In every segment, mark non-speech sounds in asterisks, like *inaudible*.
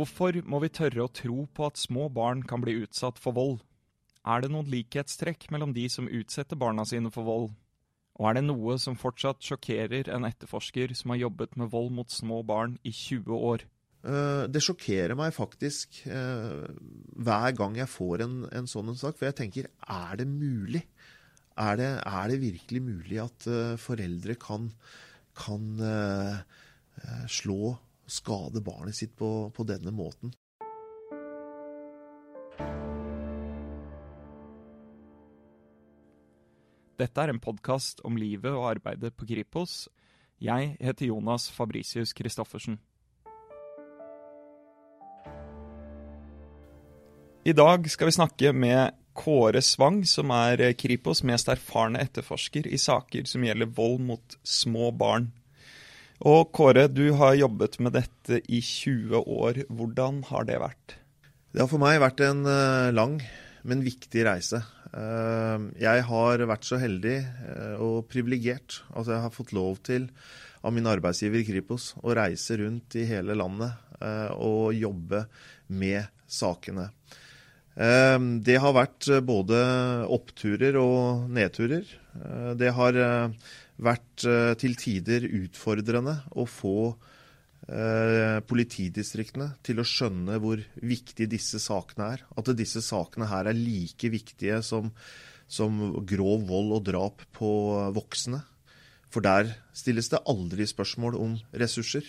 Hvorfor må vi tørre å tro på at små barn kan bli utsatt for vold? Er det noen likhetstrekk mellom de som utsetter barna sine for vold? Og er det noe som fortsatt sjokkerer en etterforsker som har jobbet med vold mot små barn i 20 år? Eh, det sjokkerer meg faktisk eh, hver gang jeg får en, en sånn sak. For jeg tenker, er det mulig? Er det, er det virkelig mulig at uh, foreldre kan, kan slå skade barnet sitt på, på denne måten? Dette er en podkast om livet og arbeidet på Kripos. Jeg heter Jonas Fabricius Christoffersen. I dag skal vi snakke med Kåre Svang, som er Kripos' mest erfarne etterforsker i saker som gjelder vold mot små barn. Og Kåre, du har jobbet med dette i 20 år. Hvordan har det vært? Det har for meg vært en eh, lang, men viktig reise. Eh, jeg har vært så heldig eh, og privilegert at jeg har fått lov til av min arbeidsgiver i Kripos å reise rundt i hele landet og jobbe med sakene. Det har vært både oppturer og nedturer. Det har vært til tider utfordrende å få Eh, politidistriktene til å skjønne hvor viktig disse sakene er. At disse sakene her er like viktige som, som grov vold og drap på voksne. For der stilles det aldri spørsmål om ressurser.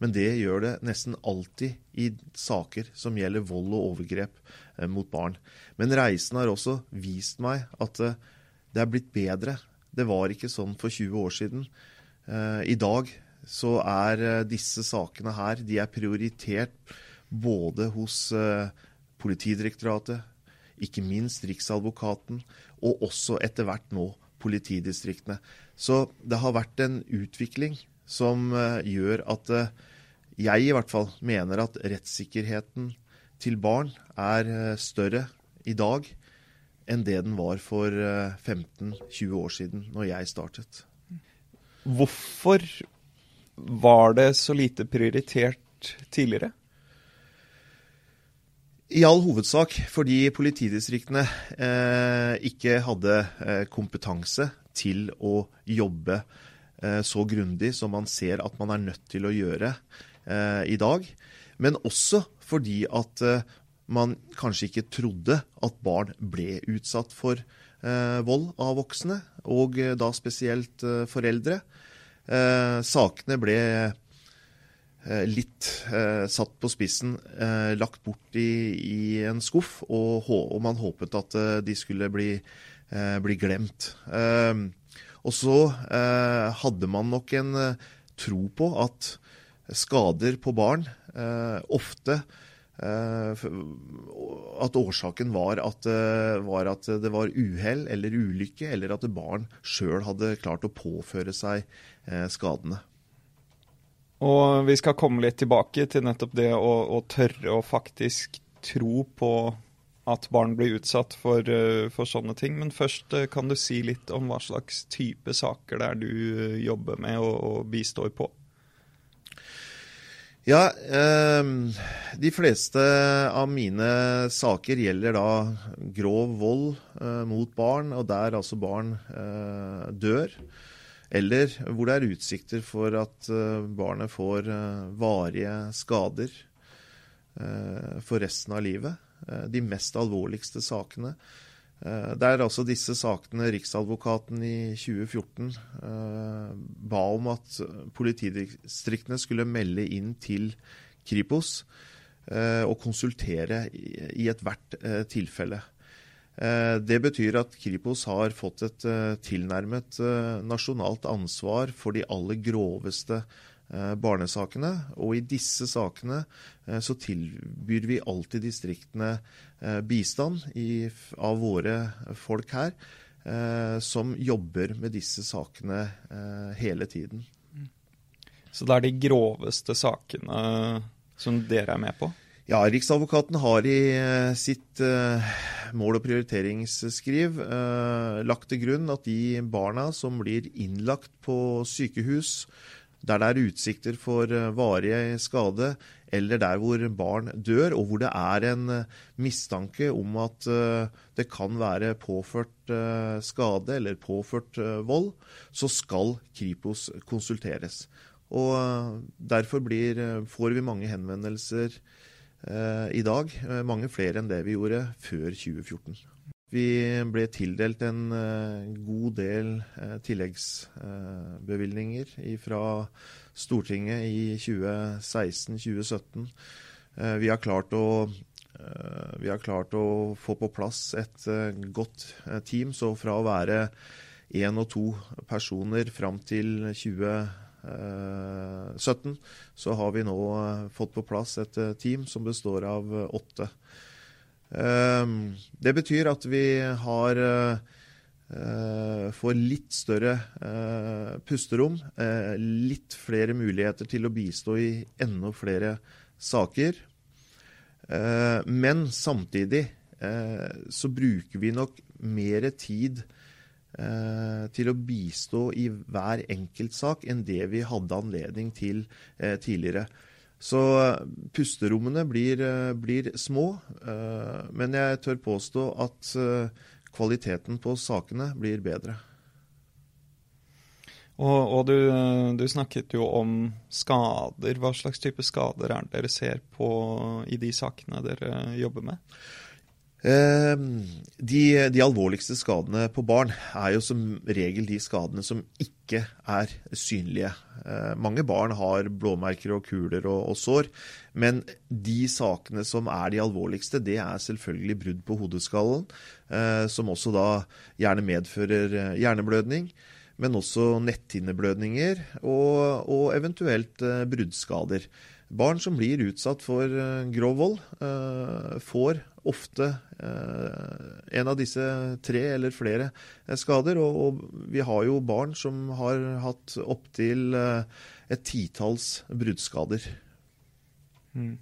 Men det gjør det nesten alltid i saker som gjelder vold og overgrep eh, mot barn. Men reisen har også vist meg at eh, det er blitt bedre. Det var ikke sånn for 20 år siden. I dag så er eh, disse sakene her de er prioritert både hos eh, Politidirektoratet, ikke minst Riksadvokaten, og også etter hvert nå politidistriktene. Så det har vært en utvikling som eh, gjør at jeg i hvert fall mener at rettssikkerheten til barn er større i dag enn det den var for 15-20 år siden, når jeg startet. Hvorfor var det så lite prioritert tidligere? I all hovedsak fordi politidistriktene eh, ikke hadde eh, kompetanse til å jobbe eh, så grundig som man ser at man er nødt til å gjøre eh, i dag. Men også fordi at eh, man kanskje ikke trodde at barn ble utsatt for eh, vold av voksne, og da spesielt foreldre. Eh, sakene ble eh, litt eh, satt på spissen, eh, lagt bort i, i en skuff, og, og, man håpet at eh, de skulle bli, eh, bli glemt. og så hadde man nok en tro på at skader på barn ofte at årsaken var at, var at, det var uhell eller ulykke, eller at barn sjøl hadde klart å påføre seg Eh, skadene. Og vi skal komme litt tilbake til nettopp det å, å tørre å faktisk tro på at barn blir utsatt for, eh, for, sånne ting. Men først eh, kan du si litt om hva slags type saker det er du jobber med og, og bistår på? Ja, eh, de fleste av mine saker gjelder da grov vold eh, mot barn, og der altså barn eh, dør. Eller hvor det er utsikter for at eh, barnet får varige skader for resten av livet. De mest alvorligste sakene. Det er altså disse sakene Riksadvokaten i 2014 ba om at politidistriktene skulle melde inn til Kripos og konsultere i ethvert tilfelle. Eh, det betyr at Kripos har fått et eh, tilnærmet eh, nasjonalt ansvar for de aller groveste barnesakene. Og i disse sakene så tilbyr vi alltid distriktene bistand i, av våre folk her, som jobber med disse sakene hele tiden. Så det er de groveste sakene som dere er med på? Ja, Riksadvokaten har i eh, sitt mål- og prioriteringsskriv lagt til grunn at de barna som blir innlagt på sykehus der det er utsikter for varige skade, eller der hvor barn dør, og hvor det er en mistanke om at det kan være påført skade eller påført vold, så skal Kripos konsulteres. Og Derfor blir, får vi mange henvendelser eh, i dag. Mange flere enn det vi gjorde før 2014. Vi ble tildelt en uh, god del uh, tilleggsbevilgninger uh, fra Stortinget i 2016-2017. vi, har klart å, vi har klart å få på plass et godt team. Så fra å være én og to personer fram til 2017, så har vi nå fått på plass et team som består av åtte. Ehm, det betyr at vi har eh, får litt større eh, pusterom, eh, litt flere muligheter til å bistå i enda flere saker. Men samtidig så bruker vi nok mer tid til å bistå i hver enkelt sak enn det vi hadde anledning til tidligere. Så eh, pusterommene blir, eh, blir, små, eh, men jeg tør påstå at kvaliteten på sakene blir bedre. Og, og du, du, snakket jo om skader. Hva slags type skader er det dere ser på i de sakene dere jobber med? Ehm, de, de, alvorligste skadene på barn er jo som regel de skadene som ikke er synlige. Ehm, mange barn har blåmerker og kuler og, og, sår, men de sakene som er de alvorligste, det er selvfølgelig brudd på hodeskallen, eh, som også da gjerne medfører eh, hjerneblødning. Men også netthinneblødninger og, og eventuelt eh, bruddskader. Barn som blir utsatt for grov vold, får ofte eh, en av disse tre eller flere eh, skader. Og, vi har jo barn som har hatt opptil eh, et titalls bruddskader. Mm.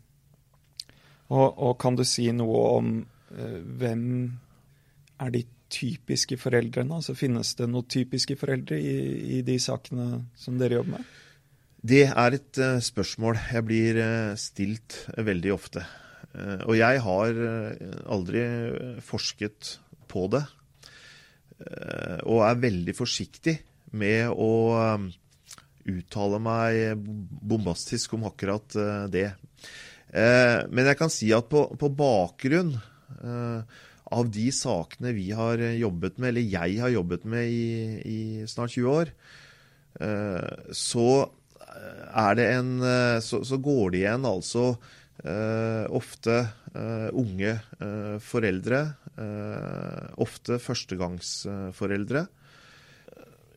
Og, og, kan du si noe om hvem er de typiske foreldrene? Altså Finnes det noen typiske foreldre i, i de sakene som dere jobber med? Det er et spørsmål jeg blir stilt veldig ofte. Eh, og jeg har eh, aldri forsket på det. Eh, og er veldig forsiktig med å uttale meg bombastisk om akkurat det. Men jeg kan si at på, på bakgrunn av de sakene vi har jobbet med, eller jeg har jobbet med i, i snart 20 år, så en så, så går det igjen altså ofte uh, unge uh, foreldre. ofte førstegangsforeldre.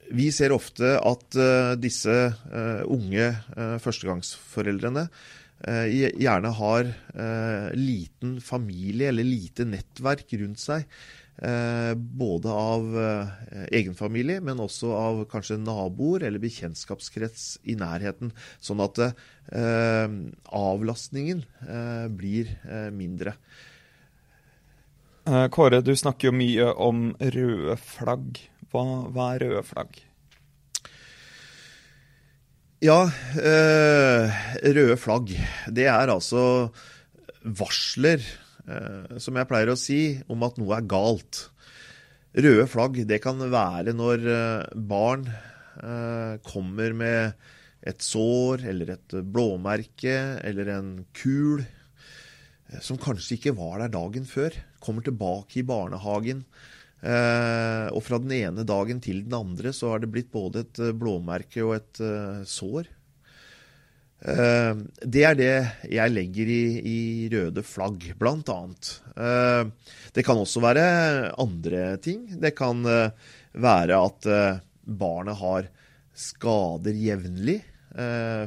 Vi ser ofte at disse unge førstegangsforeldrene gjerne har liten familie eller lite nettverk rundt seg. Eh, både av eh, egen familie, men også av kanskje naboer eller bekjentskapskrets i nærheten. Sånn at eh, avlastningen blir mindre. Kåre, du snakker jo mye om røde flagg. Hva, hva er røde flagg? Ja, øh, røde flagg. Det er altså varsler som jeg pleier å si, om at noe er galt. Røde flagg det kan være når eh, barn eh, kommer med et sår eller et blåmerke eller en kul som kanskje ikke var der dagen før. Kommer tilbake i barnehagen. og fra den ene dagen til den andre så har det blitt både et blåmerke og et sår. Eh, det er det jeg legger i, i røde flagg, blant annet. Eh, det kan også være andre ting. Det kan eh, være at barnet har skader jevnlig.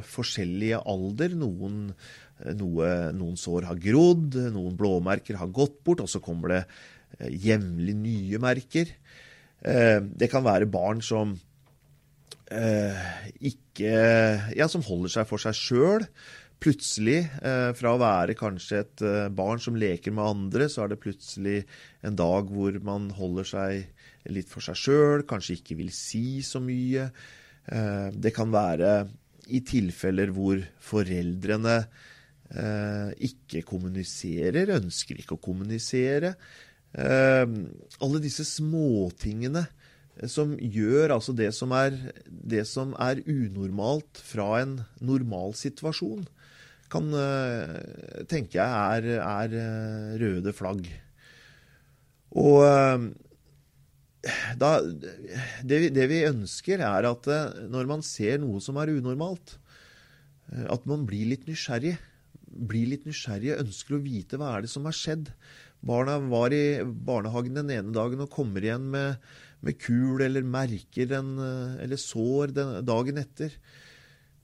Forskjellige alder. Noen, noe, noen sår har grodd, noen blåmerker har gått bort, og så kommer det jevnlig nye merker. Det kan være barn som eh, ikke Ja, som holder seg for seg sjøl. Plutselig, eh, fra å være kanskje et eh, barn som leker med andre, så er det plutselig en dag hvor man holder seg litt for seg sjøl, kanskje ikke vil si så mye. Eh, det kan være i tilfeller hvor foreldrene eh, ikke kommuniserer, ønsker ikke å kommunisere. Eh, alle disse småtingene som gjør altså det som, er, det som er unormalt fra en normal situasjon, kan uh, tenke jeg er, er uh, røde flagg. Og uh, da, det, vi, det, vi, ønsker, er at når man ser noe som er unormalt, at man blir litt nysgjerrig. Blir litt nysgjerrig, ønsker å vite hva er det som har skjedd. Barna var i barnehagen den ene dagen og kommer igjen med med kul eller merker den, eh, eller sår den, dagen etter.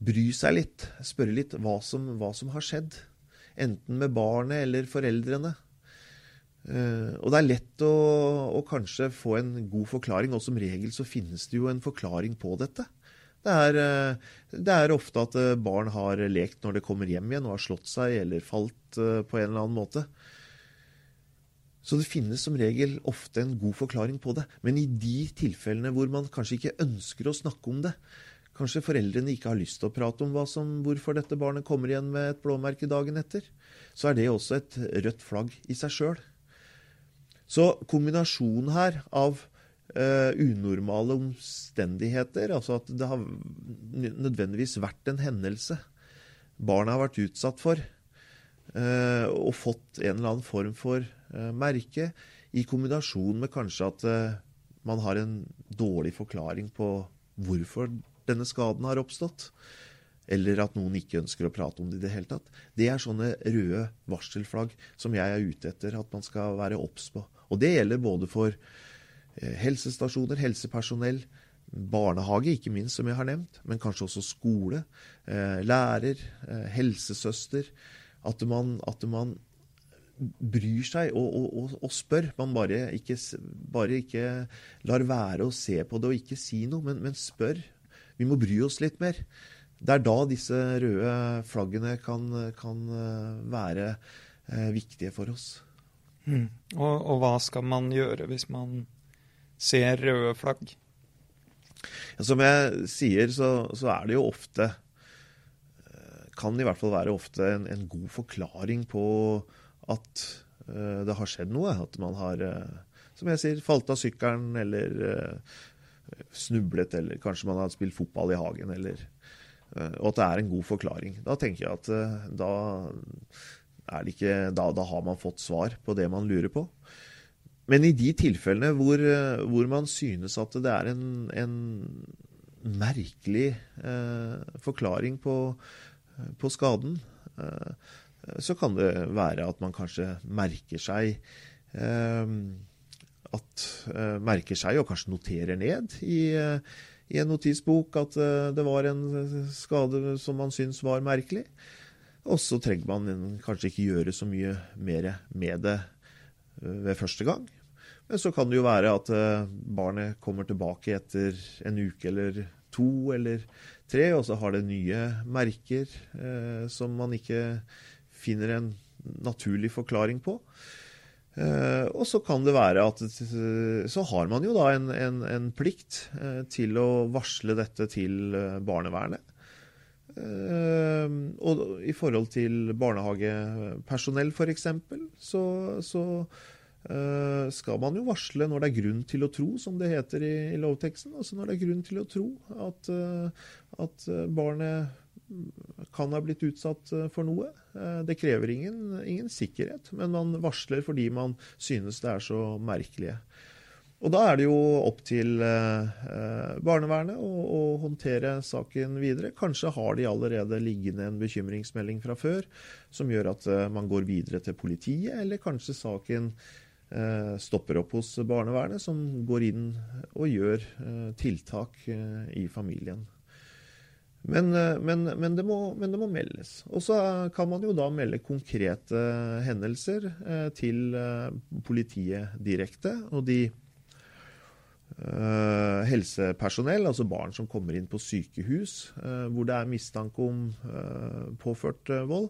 Bry seg litt, spørre litt hva som, hva som, har skjedd. Enten med barnet eller foreldrene. Uh, og det er lett å, å, kanskje få en god forklaring, og som regel så finnes det jo en forklaring på dette. Det er, uh, det er ofte at barn har lekt når det kommer hjem igjen og har slått seg eller falt på en eller annen måte. Så det finnes som regel ofte en god forklaring på det. Men i de tilfellene hvor man kanskje ikke ønsker å snakke om det, kanskje foreldrene ikke har lyst til å prate om som, hvorfor dette barnet kommer igjen med et blåmerke dagen etter, så er det også et rødt flagg i seg sjøl. Så kombinasjonen her av uh, unormale omstendigheter, altså at det har nødvendigvis vært en hendelse barnet har vært utsatt for, uh, og fått en eller annen form for merke, i kombinasjon med kanskje at eh, man har en dårlig forklaring på hvorfor denne skaden har oppstått, eller at noen ikke ønsker å prate om det i det hele tatt. Det er sånne røde varselflagg som jeg er ute etter at man skal være obs på. Og det gjelder både for eh, helsestasjoner, helsepersonell, barnehage, ikke minst, som jeg har nevnt, men kanskje også skole, lærer, helsesøster. At man, at man bryr seg og, og, og spør. Man bare ikke, bare ikke, lar være å se på det og ikke si noe, men, men, spør. Vi må bry oss litt mer. Det er da disse røde flaggene kan, kan eh, være eh, viktige for oss. Mm. Og, og, hva skal man gjøre hvis man ser røde flagg? Ja, som jeg sier, så, så, er det jo ofte eh, Kan i hvert fall være ofte en, en god forklaring på at uh, det har skjedd noe. At man har, uh, som jeg sier, falt av sykkelen eller uh, snublet, eller kanskje man har spilt fotball i hagen, eller Og at det er en god forklaring. Da tenker jeg at da er det ikke da, da, har man fått svar på det man lurer på. Men i de tilfellene hvor, hvor man synes at det er en, en merkelig eh, forklaring på, på skaden, eh, så kan det være at man kanskje merker seg eh, at eh, merker seg og kanskje noterer ned i, eh, i en notisbok at det var en skade som man syns var merkelig. Og så trenger man kanskje ikke gjøre så mye mer med det ved første gang. Men så kan det jo være at barnet kommer tilbake etter en uke eller to eller tre, og så har det nye merker eh, som man ikke finner en naturlig forklaring på. Uh, og så kan det være at så har man jo da en, en, en plikt uh, til å varsle dette til barnevernet. og i forhold til barnehagepersonell f.eks. så, så skal man jo varsle når det er grunn til å tro, som det heter i, i lovteksten. Altså når det er grunn til å tro at, at barnet kan ha blitt utsatt eh, for noe. Eh, det krever ingen, ingen, sikkerhet, men man varsler fordi man synes det er så merkelige. Og da er det jo opp til eh, barnevernet å, å, håndtere saken videre. Kanskje har de allerede liggende en bekymringsmelding fra før som gjør at man går videre til politiet, eller kanskje saken stopper opp hos barnevernet, som går inn og gjør tiltak i familien. Men, eh, men, men, det må, men, det må, meldes. Og så kan man jo da melde konkrete hendelser eh, til eh, politiet direkte. Og de helsepersonell, altså barn som kommer inn på sykehus eh, hvor det er mistanke om påført vold,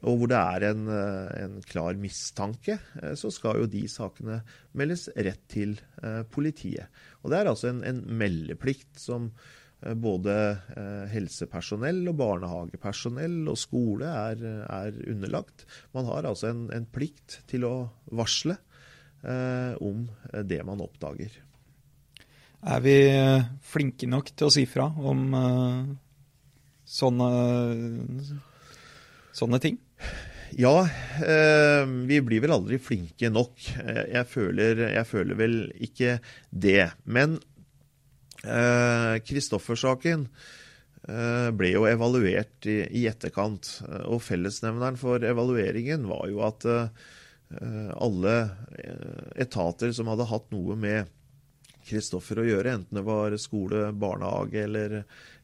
og hvor det er en, en klar mistanke, så skal jo de sakene meldes rett til politiet. Og det er altså en, en meldeplikt som både helsepersonell og barnehagepersonell og skole er, er underlagt. Man har altså en, en, plikt til å varsle om det man oppdager. Er vi flinke nok til å si fra om sånne, sånne ting? Ja, eh, vi blir vel aldri flinke nok. Eh, jeg føler, jeg føler vel ikke det. Men Kristoffer-saken eh, ble jo evaluert i, i, etterkant. Og fellesnevneren for evalueringen var jo at eh, alle etater som hadde hatt noe med Kristoffer å gjøre, enten det var skole, barnehage eller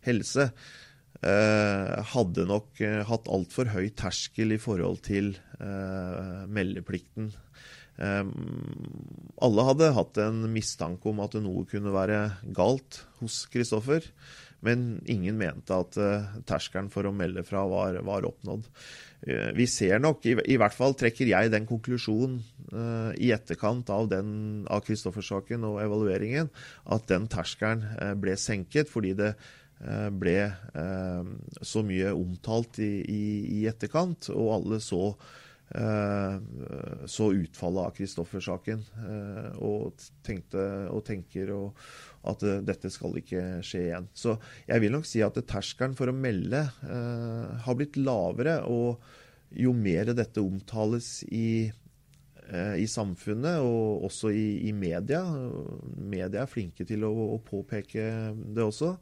helse, Eh, hadde nok eh, hatt altfor høy terskel i forhold til eh, meldeplikten. Alle hadde hatt en mistanke om at noe kunne være galt hos Kristoffer, men ingen mente at terskelen for å melde fra var, var oppnådd. vi ser nok, i, i, hvert fall trekker jeg den konklusjonen i etterkant av, den, Kristoffer-saken og evalueringen, at den terskelen ble senket fordi det uh, ble eh, så mye omtalt i, i, i etterkant, og alle så, eh, så utfallet av Kristoffer-saken og tenkte og tenker og at dette skal ikke skje igjen. Så jeg vil nok si at terskelen for å melde har blitt lavere. og jo mer dette omtales i, i samfunnet og også i, i, media Media er flinke til å, å påpeke det også.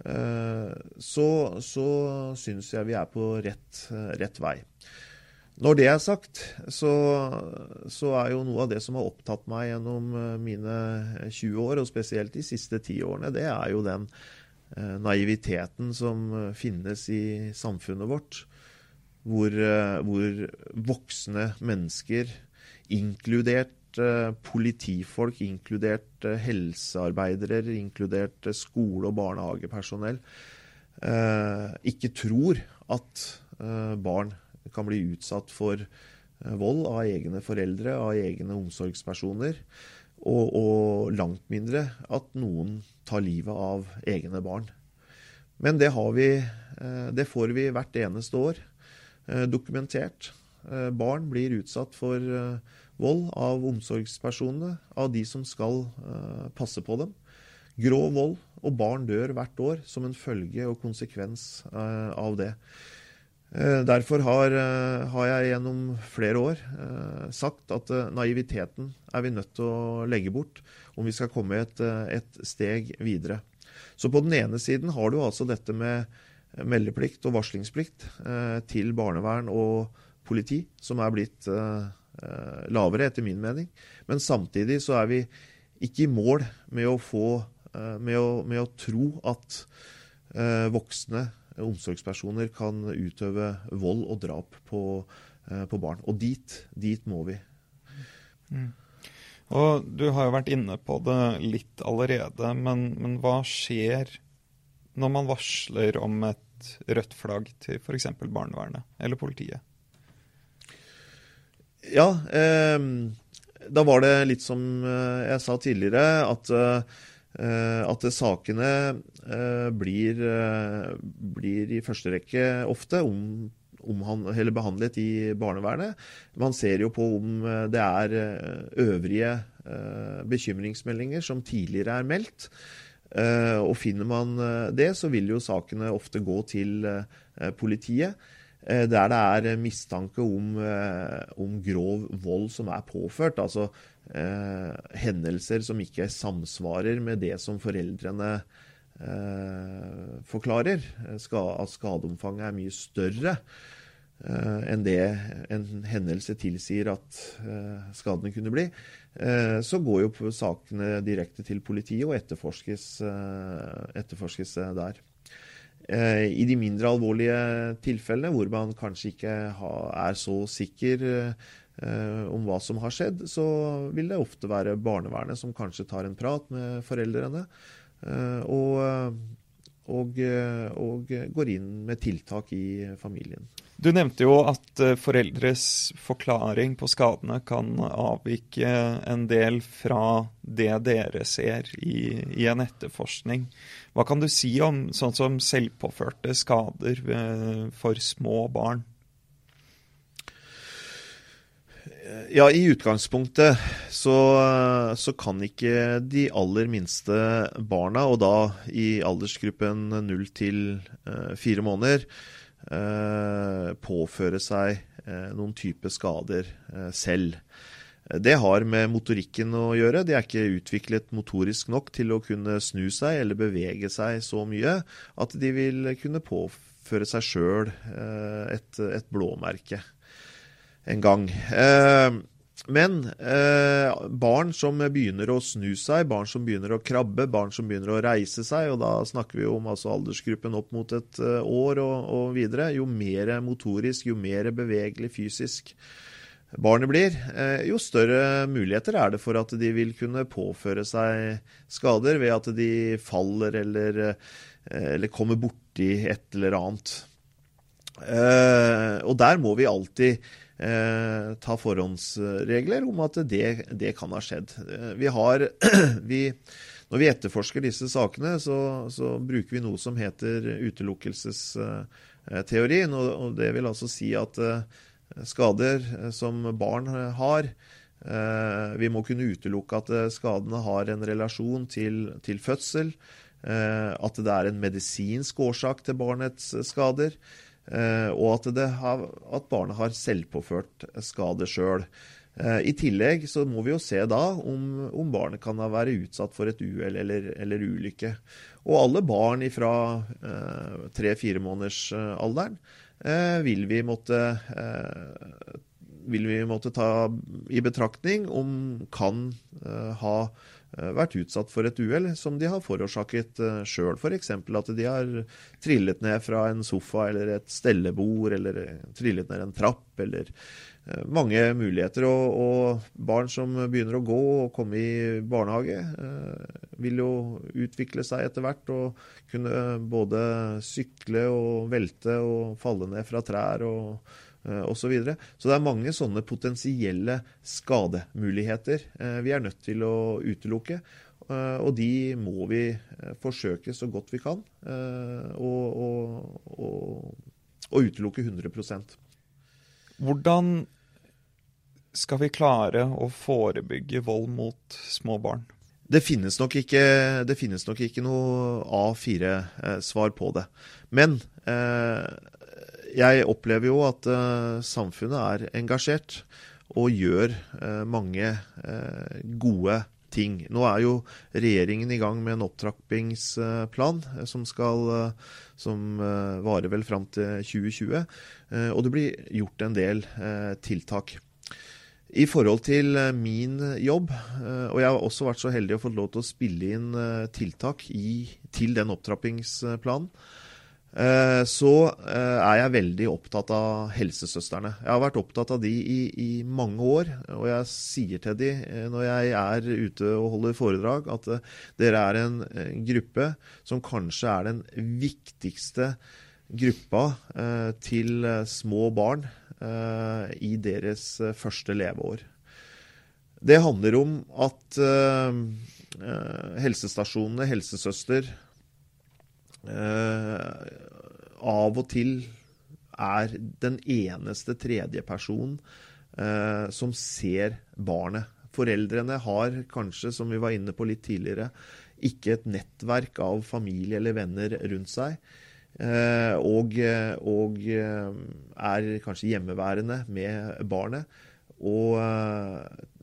Eh, så, så syns jeg vi er på rett, rett, vei. Når det er sagt, så, så, er jo noe av det som har opptatt meg gjennom eh, mine 20 år, og spesielt de siste ti årene, det er jo den eh, naiviteten som finnes i samfunnet vårt. Hvor, hvor voksne mennesker, inkludert Eh, politifolk, inkludert eh, helsearbeidere, inkludert eh, skole- og barnehagepersonell, ikke tror at barn kan bli utsatt for vold av egne foreldre, av egne omsorgspersoner. Og, og, langt mindre at noen tar livet av egne barn. Men det, vi, det får vi hvert eneste år dokumentert. Barn blir utsatt for vold av omsorgspersonene, av de som skal passe på dem. Grov vold, og barn dør hvert år som en følge og konsekvens av det. Uh, derfor har, har, jeg gjennom flere år sagt at naiviteten er vi nødt til å legge bort om vi skal komme et, et steg videre. Så på den ene siden har du altså dette med meldeplikt og varslingsplikt til barnevern og politi, som er blitt Eh, lavere, etter min mening. Men samtidig så er vi ikke i mål med å få eh, med å, med å tro at eh, voksne omsorgspersoner kan utøve vold og drap på, på barn. Og dit, dit må vi. Mm. Og Du har jo vært inne på det litt allerede, men, men hva skjer når man varsler om et rødt flagg til f.eks. barnevernet eller politiet? Ja, eh, da var det litt som eh, jeg sa tidligere, at, eh, at sakene eh, blir, eh, blir, i første rekke ofte om, om behandlet i barnevernet. Man ser jo på om eh, det er øvrige bekymringsmeldinger som tidligere er meldt. Og finner man det, så vil jo sakene ofte gå til politiet. Eh, der det er eh, mistanke om, eh, om, grov vold som er påført. Altså eh, hendelser som ikke samsvarer med det som foreldrene eh, forklarer. Ska, at skadeomfanget er mye større eh, enn det en hendelse tilsier at skadene kunne bli. så går jo sakene direkte til politiet og etterforskes, etterforskes der. Eh, I de mindre alvorlige tilfellene, hvor man kanskje ikke er så sikker eh, om hva som har skjedd, så vil det ofte være barnevernet som kanskje tar en prat med foreldrene. Eh, og, og, og går inn med tiltak i familien. Du nevnte jo at eh, foreldres forklaring på skadene kan avvike en del fra det dere ser i, i en etterforskning. Hva kan du si om sånn som selvpåførte skader eh, for små barn? Ja, i utgangspunktet så, så, kan ikke de aller minste barna, og da i aldersgruppen 0 til eh, fire måneder, Eh, påføre seg eh, noen type skader eh, selv. Det har med motorikken å gjøre. De er ikke utviklet motorisk nok til å kunne snu seg eller bevege seg så mye at de vil kunne påføre seg sjøl et, et, blåmerke en gang. Men eh, barn som begynner å snu seg, barn som begynner å krabbe, barn som begynner å reise seg, og da snakker vi om altså aldersgruppen opp mot et uh, år og, og, videre, jo mer motorisk, jo mer bevegelig fysisk barnet blir, eh, jo større muligheter er det for at de vil kunne påføre seg skader ved at de faller eller, eh, eller kommer borti et eller annet. Eh, og der må vi alltid eh, ta forhåndsregler om at det, det kan ha skjedd. Eh, vi har *clears throat* vi, Når vi etterforsker disse sakene, så, så, bruker vi noe som heter utelukkelsesteorien. Og, og det vil altså si at eh, skader eh, som barn har eh, Vi må kunne utelukke at skadene har en relasjon til, til fødsel. At det er en medisinsk årsak til barnets skader. Eh, og at, har, at, barnet har selvpåført skade sjøl. Selv. I tillegg så må vi jo se da om, om barnet kan være utsatt for et uhell eller, eller, ulykke. Og alle barn fra eh, tre-fire måneders alderen eh, vil, vi måtte, eh, vil vi måtte ta i betraktning om kan eh, ha Eh, vært utsatt for et uhell som de har forårsaket uh, sjøl. F.eks. at de har trillet ned fra en sofa eller et stellebord, eller eh, trillet ned en trapp, eller mange muligheter. Og, og, barn som begynner å gå og komme i barnehage, vil jo utvikle seg etter hvert og kunne både sykle og velte og falle ned fra trær. og Eh, osv. Så, videre. så det er mange sånne potensielle skademuligheter eh, vi er nødt til å utelukke. Eh, og de må vi forsøke så godt vi kan å utelukke 100% Hvordan skal vi klare å forebygge vold mot små barn? Det finnes nok ikke, finnes nok ikke noe A4-svar på det. Men eh, jeg opplever jo at uh, samfunnet er engasjert og gjør uh, mange uh, gode ting. Nå er jo regjeringen i gang med en opptrappingsplan som skal som varer vel fram til 2020. Og det blir gjort en del tiltak. I forhold til min jobb, og jeg har også vært så heldig å få lov til å spille inn tiltak i, til den opptrappingsplanen, Eh, så eh, er jeg veldig opptatt av helsesøstrene. Jeg har vært opptatt av de i, i, mange år. Og jeg sier til de eh, når jeg er ute og holder foredrag, at dere er en gruppe som kanskje er den viktigste gruppa til små barn i deres første leveår. Det handler om at helsestasjonene, helsesøster, Eh, av og til er den eneste tredjepersonen eh, som ser barnet. Foreldrene har kanskje, som vi var inne på litt tidligere, ikke et nettverk av familie eller venner rundt seg. Eh, og, og er kanskje hjemmeværende med barnet. Og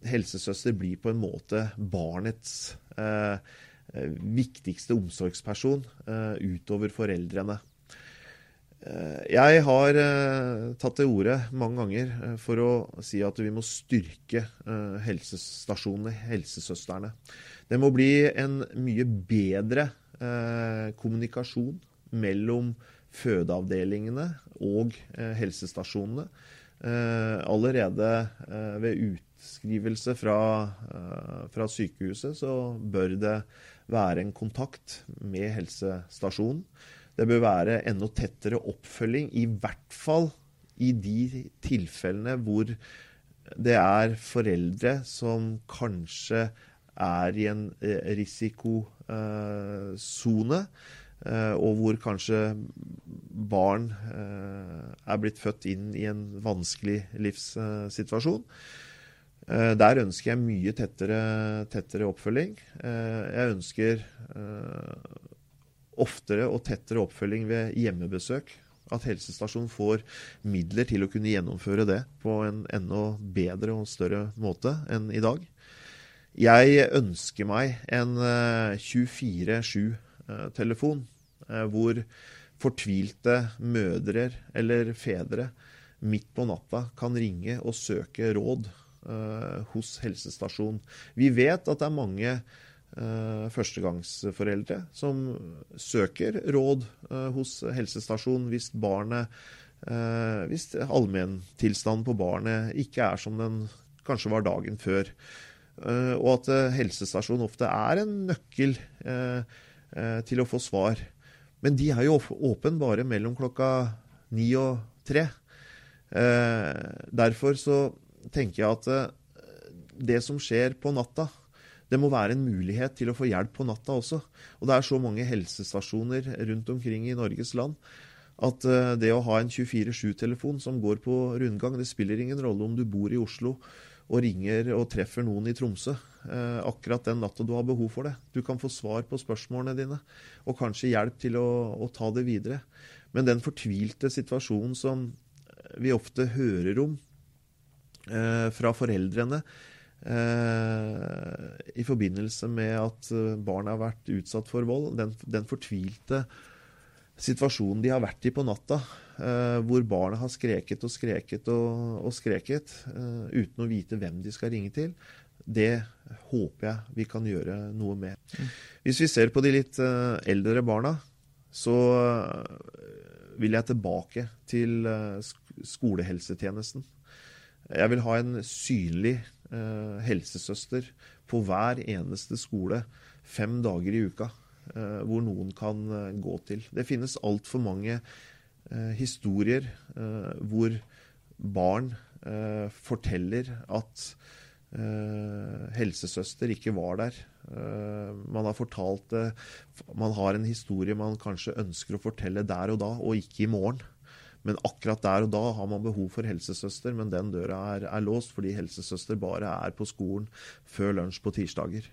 helsesøster blir på en måte barnets eh, Eh, viktigste omsorgsperson eh, utover foreldrene. Eh, jeg har tatt til orde mange ganger for å si at vi må styrke helsestasjonene, helsesøstrene. Det må bli en mye bedre kommunikasjon mellom fødeavdelingene og helsestasjonene. Allerede ved utskrivelse fra, fra sykehuset så bør det være en kontakt med helsestasjonen. Det bør være enda tettere oppfølging, i hvert fall i de tilfellene hvor det er foreldre som kanskje er i en risikosone, og hvor kanskje barn er blitt født inn i en vanskelig livssituasjon. Eh, der ønsker jeg mye tettere, tettere oppfølging. Eh, jeg ønsker eh, oftere og tettere oppfølging ved hjemmebesøk. At helsestasjonen får midler til å kunne gjennomføre det på en enda bedre og større måte enn i dag. Jeg ønsker meg en 24-7-telefon hvor fortvilte mødre eller fedre midt på natta kan ringe og søke råd hos helsestasjonen. Vi vet at det er mange uh, førstegangsforeldre som søker råd uh, hos helsestasjonen hvis barnet hvis allmenntilstanden på barnet ikke er som den kanskje var dagen før. og at helsestasjonen ofte er en nøkkel til å få svar. Men de er jo åpen bare mellom klokka ni og tre. derfor så tenker jeg at eh, det som skjer på natta, det må være en mulighet til å få hjelp på natta også. Og det er så mange helsestasjoner rundt omkring i Norges land at eh, det å ha en 24-7-telefon som går på rundgang, det spiller ingen rolle om du bor i Oslo og ringer og treffer noen i Tromsø eh, akkurat den natta du har behov for det. Du kan få svar på spørsmålene dine, og kanskje hjelp til å, å ta det videre. Men den fortvilte situasjonen som vi ofte hører om fra foreldrene eh, i forbindelse med at barna barn har vært utsatt for vold. Den, den fortvilte situasjonen de har vært i på natta, hvor barna har skreket og skreket og, og skreket uten å vite hvem de skal ringe til, det håper jeg vi kan gjøre noe med. Mm. Hvis vi ser på de litt eldre barna, så vil jeg tilbake til skolehelsetjenesten. Jeg vil ha en synlig eh, helsesøster på hver eneste skole fem dager i uka, eh, hvor noen kan eh, gå til. Det finnes altfor mange eh, historier eh, hvor barn eh, forteller at helsesøster ikke var der. man har fortalt Man har en historie man kanskje ønsker å fortelle der og da, og ikke i morgen. Men akkurat der og da har man behov for helsesøster, men den døra er, er låst fordi helsesøster bare er på skolen før lunsj på tirsdager.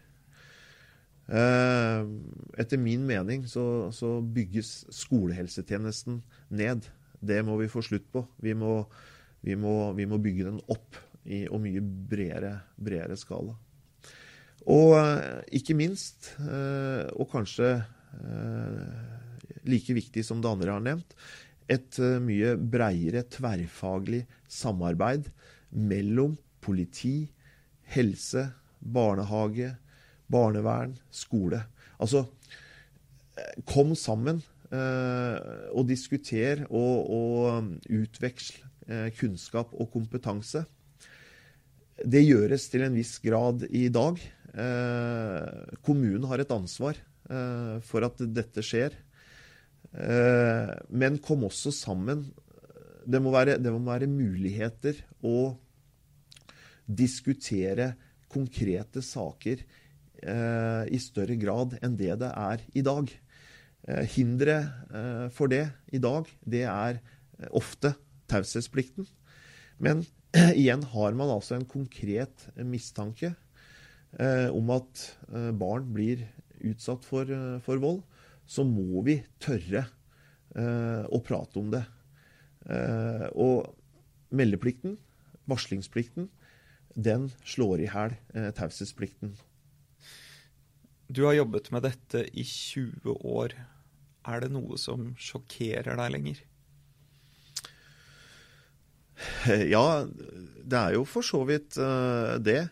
Eh, etter min mening så, så, bygges skolehelsetjenesten ned. Det må vi få slutt på. Vi må, vi må, vi må bygge den opp i og mye bredere, bredere skala. Og eh, ikke minst, eh, og kanskje like viktig som det andre har nevnt, et eh, mye breiere tverrfaglig samarbeid mellom politi, helse, barnehage, barnevern, skole. Altså eh, kom sammen eh, og diskuter og, og utveksle kunnskap og kompetanse. Det gjøres til en viss grad i dag. Kommunen har et ansvar for at dette skjer. Eh, men kom også sammen. Det må, være, det må være muligheter å diskutere konkrete saker eh, i større grad enn det det er i dag. Eh, hinderet for det i dag, det er ofte taushetsplikten. Men *clears throat* igjen har man altså en konkret mistanke om at barn blir utsatt for, for vold så må vi tørre eh, å prate om det. Eh, og meldeplikten, varslingsplikten, den slår i hæl eh, taushetsplikten. Du har jobbet med dette i 20 år. Er det noe som sjokkerer deg lenger? Ja, det er jo for så vidt uh, det.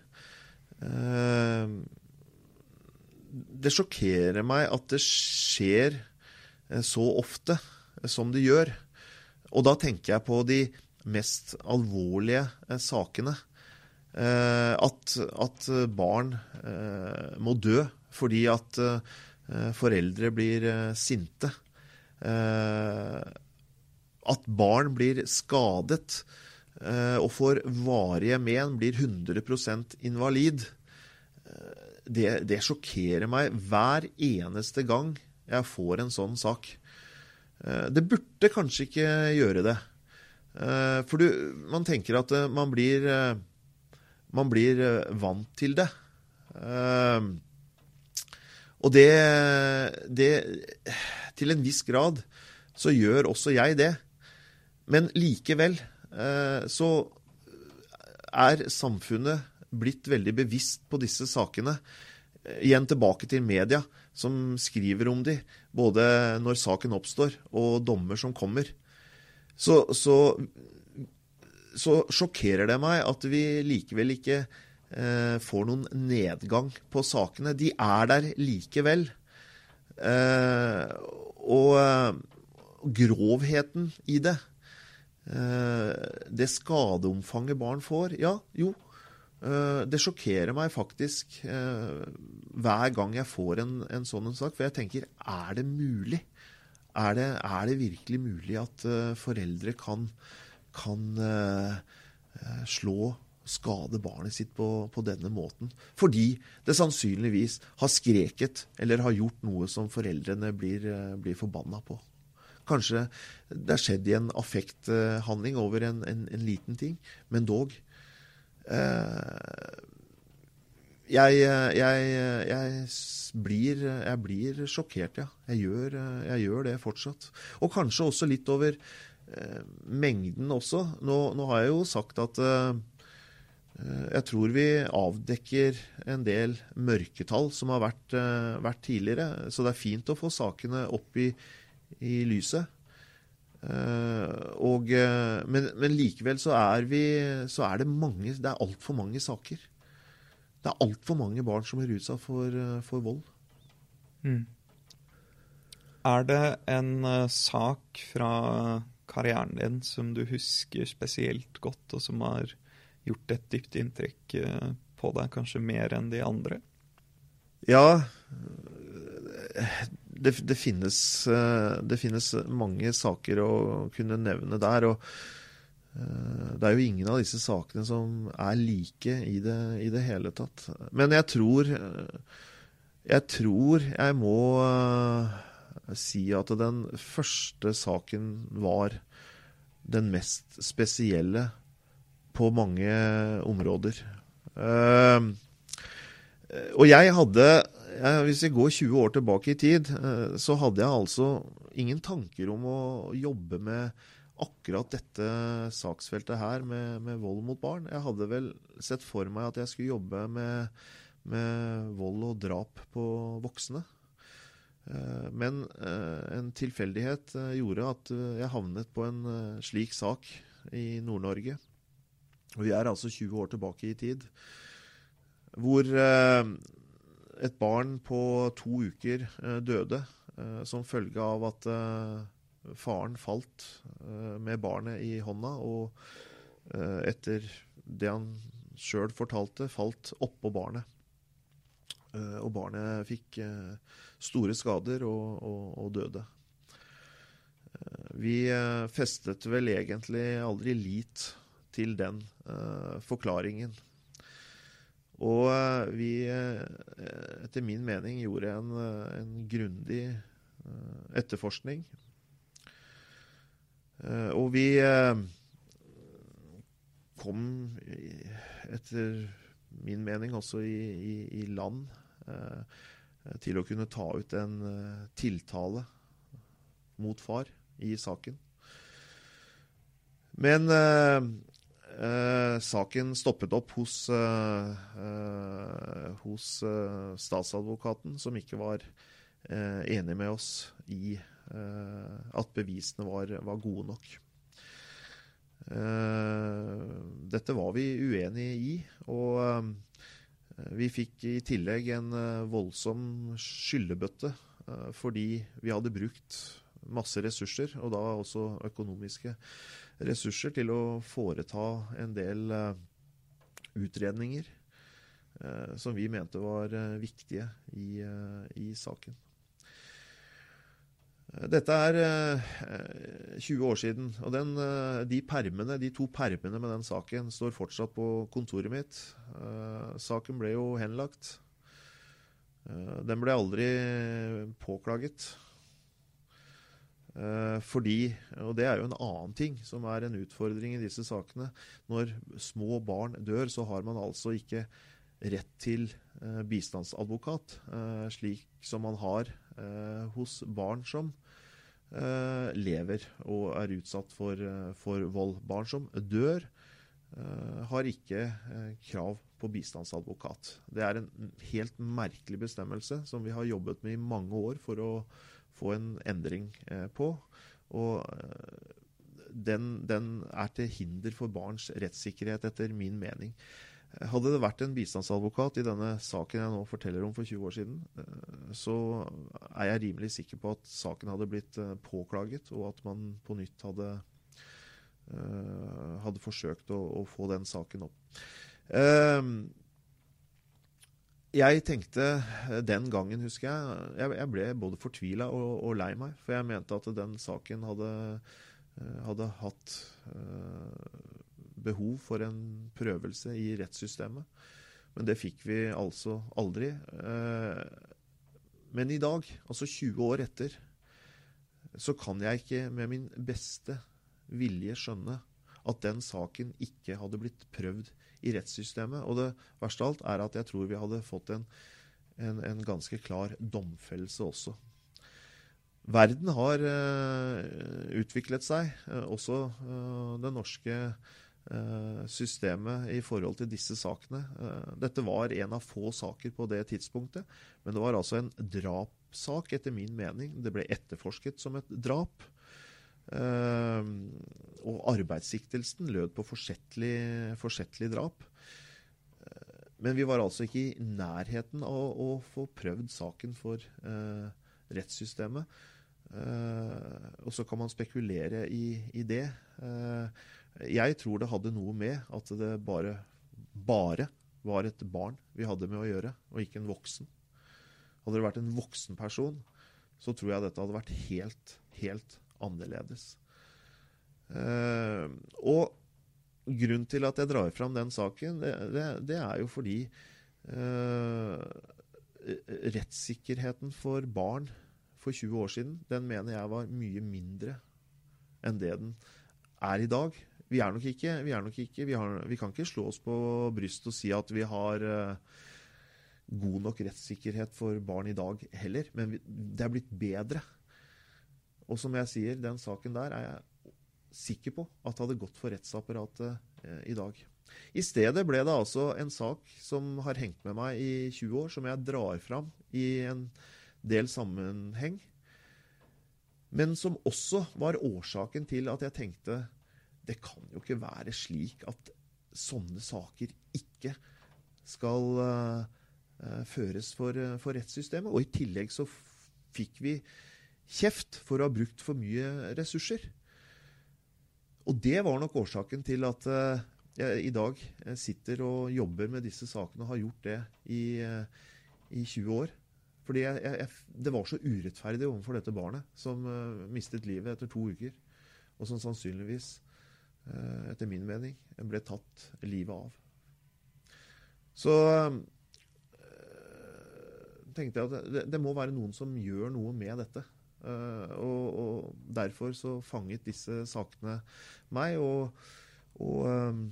Uh, det sjokkerer meg at det skjer eh, så ofte eh, som det gjør. Og da tenker jeg på de mest alvorlige eh, sakene. At, at barn må dø fordi at foreldre blir sinte. at barn blir skadet og får varige men, blir 100% invalid, det, det sjokkerer meg hver eneste gang jeg får en sånn sak. Eh, det burde kanskje ikke gjøre det. Eh, for du, man tenker at eh, man blir, man blir vant til det. Og det, det Til en viss grad så gjør også jeg det. Men likevel så er samfunnet blitt veldig bevisst på disse sakene. Igjen tilbake til media, som skriver om de, både når saken oppstår og dommer som kommer. Så, så, så sjokkerer det meg at vi likevel ikke eh, får noen nedgang på sakene. De er der likevel. Eh, og grovheten i det, eh, det skadeomfanget barn får, ja, jo. Eh, det sjokkerer meg faktisk eh, hver gang jeg får en, en sånn en sak. For jeg tenker er det mulig? Er det, er det virkelig mulig at foreldre kan, kan slå skade barnet sitt på, på, denne måten. Fordi det sannsynligvis har skreket eller har gjort noe som foreldrene blir, blir forbanna på. Kanskje det har skjedd i en affekthandling over en, en, en, liten ting, men dog. Eh, jeg, jeg, jeg, blir, jeg, blir, sjokkert, ja. Gjør, jeg gjør, det fortsatt. Og kanskje også litt over eh, mengden også. Nå, nå, har jeg jo sagt at eh, jeg tror vi avdekker en del mørketall som har vært, eh, vært tidligere. Så det er fint å få sakene opp i, i lyset. Uh, og, uh, men, men, likevel så er vi så er det mange Det er altfor mange saker. Det er altfor mange barn som er utsatt for, uh, for vold. Mm. Er det en sak fra karrieren din som du husker spesielt godt, og som har gjort et dypt inntrykk på deg, kanskje mer enn de andre? Ja, det, det, finnes, eh, det, finnes, mange saker å kunne nevne der. og eh, Det er jo ingen av disse sakene som er like i det, i det hele tatt. Men jeg tror Jeg tror jeg må eh, si at den første saken var den mest spesielle på mange områder. Og jeg hadde Hvis vi går 20 år tilbake i tid, eh, så hadde jeg altså ingen tanker om å jobbe med akkurat dette saksfeltet her med, med, vold mot barn. Jeg hadde vel sett for meg at jeg skulle jobbe med, med vold og drap på voksne. Eh, men eh, en tilfeldighet gjorde at jeg havnet på en slik sak i Nord-Norge. Vi er altså 20 år tilbake i tid. Hvor et barn på to uker eh, døde eh, som følge av at eh, faren falt med barnet i hånda, og etter det han sjøl fortalte, falt oppå barnet. Og barnet fikk store skader og, og, og døde. Vi festet vel egentlig aldri lit til den forklaringen. Og eh, vi, eh, etter min mening, gjorde en, eh, en grundig etterforskning. Og vi kom, etter min mening, også i, i, i land til å kunne ta ut en tiltale mot far i saken. Men Eh, saken stoppet opp hos, eh, eh hos eh, statsadvokaten, som ikke var eh, enig med oss i at bevisene var, var gode nok. dette var vi uenige i, og vi fikk i tillegg en voldsom skyllebøtte fordi vi hadde brukt masse ressurser, og da også økonomiske ressurser, til å foreta en del uh, utredninger uh, som vi mente var uh, viktige i, i, saken. Dette er eh, 20 år siden, og den, eh, de, permene, de to permene med den saken står fortsatt på kontoret mitt. Eh, saken ble jo henlagt. Eh, den ble aldri påklaget. Eh, fordi, og det er jo en annen ting som er en utfordring i disse sakene, når små barn dør, så har man altså ikke rett til eh, bistandsadvokat, eh, slik som man har hos barn som lever og er utsatt for, for vold. Barn som dør, har ikke krav på bistandsadvokat. Det er en helt merkelig bestemmelse som vi har jobbet med i mange år for å få en endring eh, på. Og eh, den, den, er til hinder for barns rettssikkerhet, etter min mening. Hadde det vært en bistandsadvokat i denne saken jeg nå forteller om for 20 år siden, eh, så er jeg rimelig sikker på at saken hadde blitt påklaget, og at man på nytt hadde, hadde forsøkt å, å få den saken opp. Jeg tenkte eh, den gangen, husker jeg Jeg, ble både fortvila og, og, lei meg. For jeg mente at den saken hadde, eh, hadde hatt uh, behov for en prøvelse i rettssystemet. Men det fikk vi altså aldri. Men i dag, altså 20 år etter, så kan jeg ikke med min beste vilje skjønne at den saken ikke hadde blitt prøvd i rettssystemet. Og det verste av alt er at jeg tror vi hadde fått en, en, en ganske klar domfellelse også. Verden har uh, utviklet seg, uh, også uh, det norske systemet i forhold til disse sakene. dette var en av få saker på det tidspunktet, men det var altså en drapssak, etter min mening. Det ble etterforsket som et drap. Uh, og arbeidssiktelsen lød på forsettlig, forsettlig drap. Uh, men vi var altså ikke i nærheten av å, å få prøvd saken for uh, rettssystemet. og så kan man spekulere i, i det. jeg tror det hadde noe med at det bare, bare var et barn vi hadde med å gjøre, og ikke en voksen. Hadde det vært en voksen person, så tror jeg dette hadde vært helt, helt annerledes. Uh, og grunnen til at jeg drar fram den saken, det, det, det er jo fordi uh, rettssikkerheten for barn for 20 år siden, den mener jeg var mye mindre enn det den er i dag. Vi er nok ikke, vi, nok ikke, vi, har, vi kan ikke slå oss på brystet og si at vi har uh, god nok rettssikkerhet for barn i dag heller, men vi, det er blitt bedre. Og som jeg sier, den saken der er jeg sikker på at hadde gått for rettsapparatet eh, i dag. I stedet ble det altså en sak som har hengt med meg i 20 år, som jeg drar fram i en del sammenheng. Men som også var årsaken til at jeg tenkte det kan jo ikke være slik at sånne saker ikke skal uh, føres for, for rettssystemet. Og i tillegg så fikk vi kjeft for å ha brukt for mye ressurser. Og det var nok årsaken til at uh, jeg i dag sitter og jobber med disse sakene og har gjort det i, uh, i 20 år. Fordi jeg, jeg, det var så urettferdig overfor dette barnet som mistet livet etter to uker. Og som sannsynligvis, etter min mening, ble tatt livet av. Så tenkte jeg at det, det må være noen som gjør noe med dette. Uh, og, og, derfor så fanget disse sakene meg. Og, og um,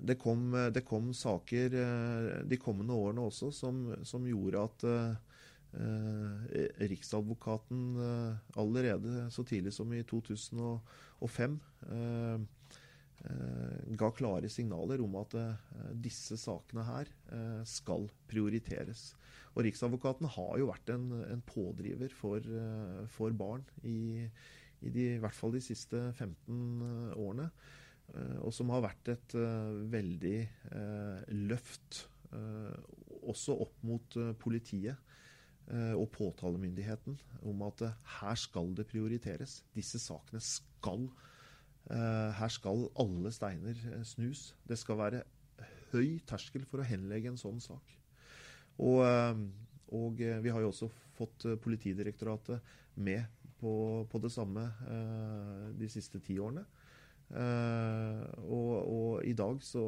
det, kom, det, kom, saker uh, de kommende årene også som, som gjorde at Riksadvokaten allerede så tidlig som i 2005 ga klare signaler om at disse sakene her skal prioriteres. Og Riksadvokaten har jo vært en, en pådriver for, eh, for barn i, i, de, i, hvert fall de siste 15 eh, årene. Eh, og som har vært et veldig løft også opp mot politiet og påtalemyndigheten om at her skal det prioriteres. Disse sakene skal Her skal alle steiner snus. Det skal være høy terskel for å henlegge en sånn sak. Og, eh, Og eh, vi har jo også fått eh, Politidirektoratet med på, på det samme eh, de siste ti årene. Og, og, i dag så,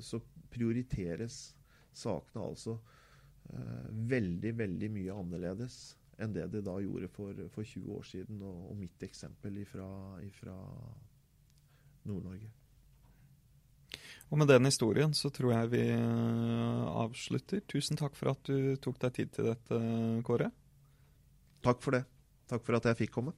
så prioriteres sakene altså veldig, veldig mye annerledes enn det det da gjorde for, for 20 år siden. Og, og mitt eksempel fra Nord-Norge. Og med den historien så tror jeg vi eh, avslutter. Tusen takk for at du tok deg tid til dette, Kåre. Takk for det. Takk for at jeg fikk komme.